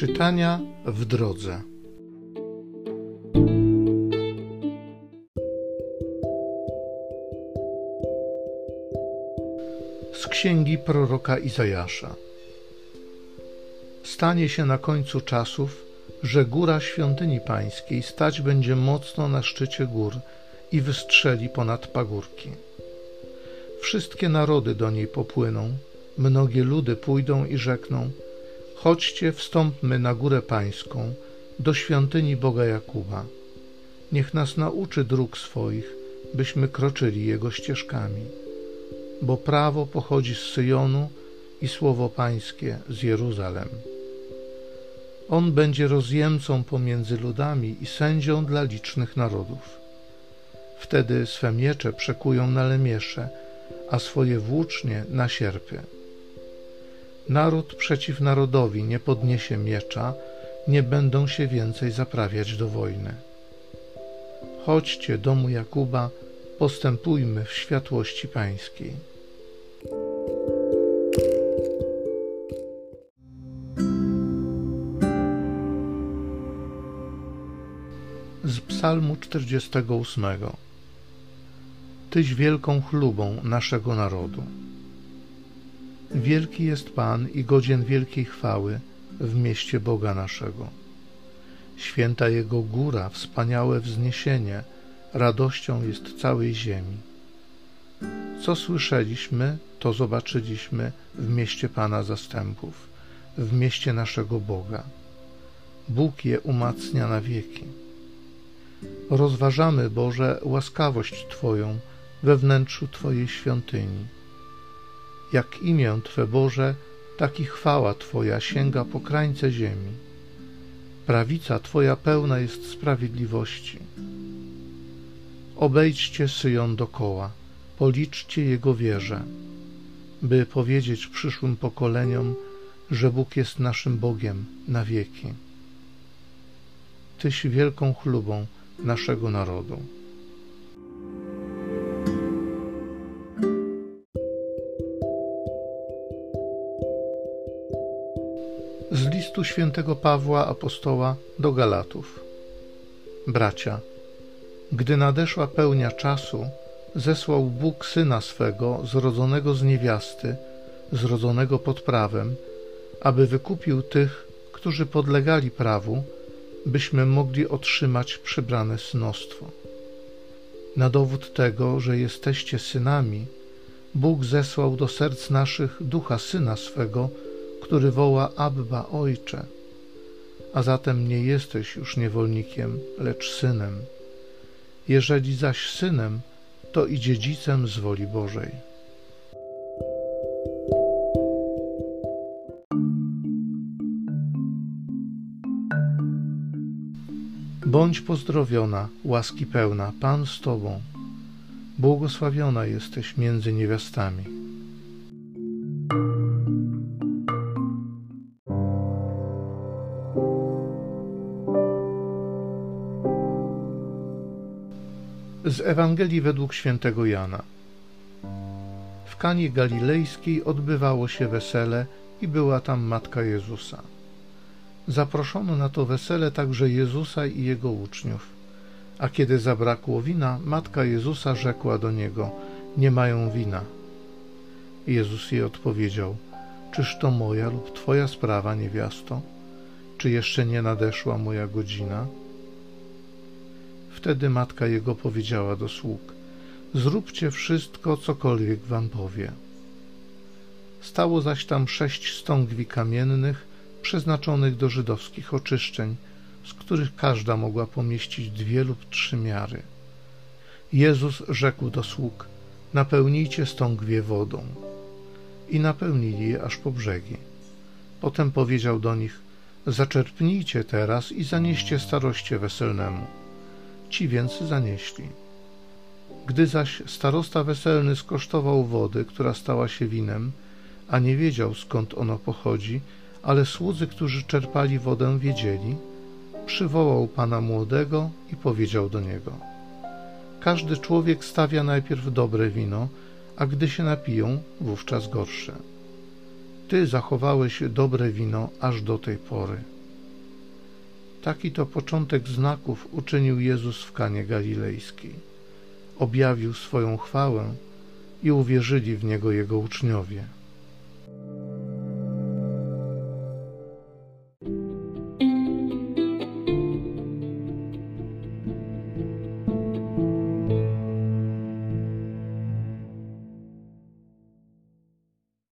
Czytania w drodze. Z księgi proroka Izajasza. Stanie się na końcu czasów, że góra świątyni pańskiej stać będzie mocno na szczycie gór i wystrzeli ponad pagórki. Wszystkie narody do niej popłyną, mnogie ludy pójdą i rzekną: Chodźcie, wstąpmy na górę pańską, do świątyni Boga Jakuba. Niech nas nauczy dróg swoich, byśmy kroczyli jego ścieżkami. Bo prawo pochodzi z Syjonu i słowo pańskie z Jeruzalem. On będzie rozjemcą pomiędzy ludami i sędzią dla licznych narodów. Wtedy swe miecze przekują na lemiesze, a swoje włócznie na sierpy. Naród przeciw narodowi nie podniesie miecza, nie będą się więcej zaprawiać do wojny. Chodźcie, domu Jakuba, postępujmy w światłości pańskiej. Z Psalmu 48 Tyś wielką chlubą naszego narodu. Wielki jest Pan i godzien wielkiej chwały w mieście Boga naszego. Święta Jego góra, wspaniałe wzniesienie, radością jest całej ziemi. Co słyszeliśmy, to zobaczyliśmy w mieście Pana zastępów, w mieście naszego Boga. Bóg je umacnia na wieki. Rozważamy, Boże, łaskawość Twoją we wnętrzu Twojej świątyni jak imię Twe Boże, tak i chwała Twoja sięga po krańce ziemi. Prawica Twoja pełna jest sprawiedliwości. Obejdźcie Syjon dokoła, policzcie jego wieże, by powiedzieć przyszłym pokoleniom, że Bóg jest naszym Bogiem na wieki. Tyś wielką chlubą naszego narodu. Listu świętego Pawła apostoła do Galatów. Bracia, gdy nadeszła pełnia czasu, zesłał Bóg syna swego, zrodzonego z niewiasty, zrodzonego pod prawem, aby wykupił tych, którzy podlegali prawu, byśmy mogli otrzymać przybrane synostwo. Na dowód tego, że jesteście synami, Bóg zesłał do serc naszych ducha syna swego, który woła Abba Ojcze. A zatem nie jesteś już niewolnikiem, lecz synem. Jeżeli zaś synem, to i dziedzicem z woli Bożej. Bądź pozdrowiona, łaski pełna, Pan z Tobą. Błogosławiona jesteś między niewiastami. Z Ewangelii według świętego Jana. W Kanie Galilejskiej odbywało się wesele i była tam matka Jezusa. Zaproszono na to wesele także Jezusa i jego uczniów. A kiedy zabrakło wina, matka Jezusa rzekła do niego: Nie mają wina. Jezus jej odpowiedział: Czyż to moja lub twoja sprawa, niewiasto? Czy jeszcze nie nadeszła moja godzina? Wtedy matka jego powiedziała do sług: Zróbcie wszystko, cokolwiek wam powie. Stało zaś tam sześć stągwi kamiennych, przeznaczonych do żydowskich oczyszczeń, z których każda mogła pomieścić dwie lub trzy miary. Jezus rzekł do sług: Napełnijcie stągwie wodą. I napełnili je aż po brzegi. Potem powiedział do nich: Zaczerpnijcie teraz i zanieście staroście weselnemu ci więc zanieśli. Gdy zaś starosta weselny skosztował wody, która stała się winem, a nie wiedział skąd ono pochodzi, ale słudzy, którzy czerpali wodę, wiedzieli, przywołał pana młodego i powiedział do niego: Każdy człowiek stawia najpierw dobre wino, a gdy się napiją, wówczas gorsze. Ty zachowałeś dobre wino aż do tej pory. Taki to początek znaków uczynił Jezus w Kanie Galilejskiej. Objawił swoją chwałę i uwierzyli w Niego Jego uczniowie.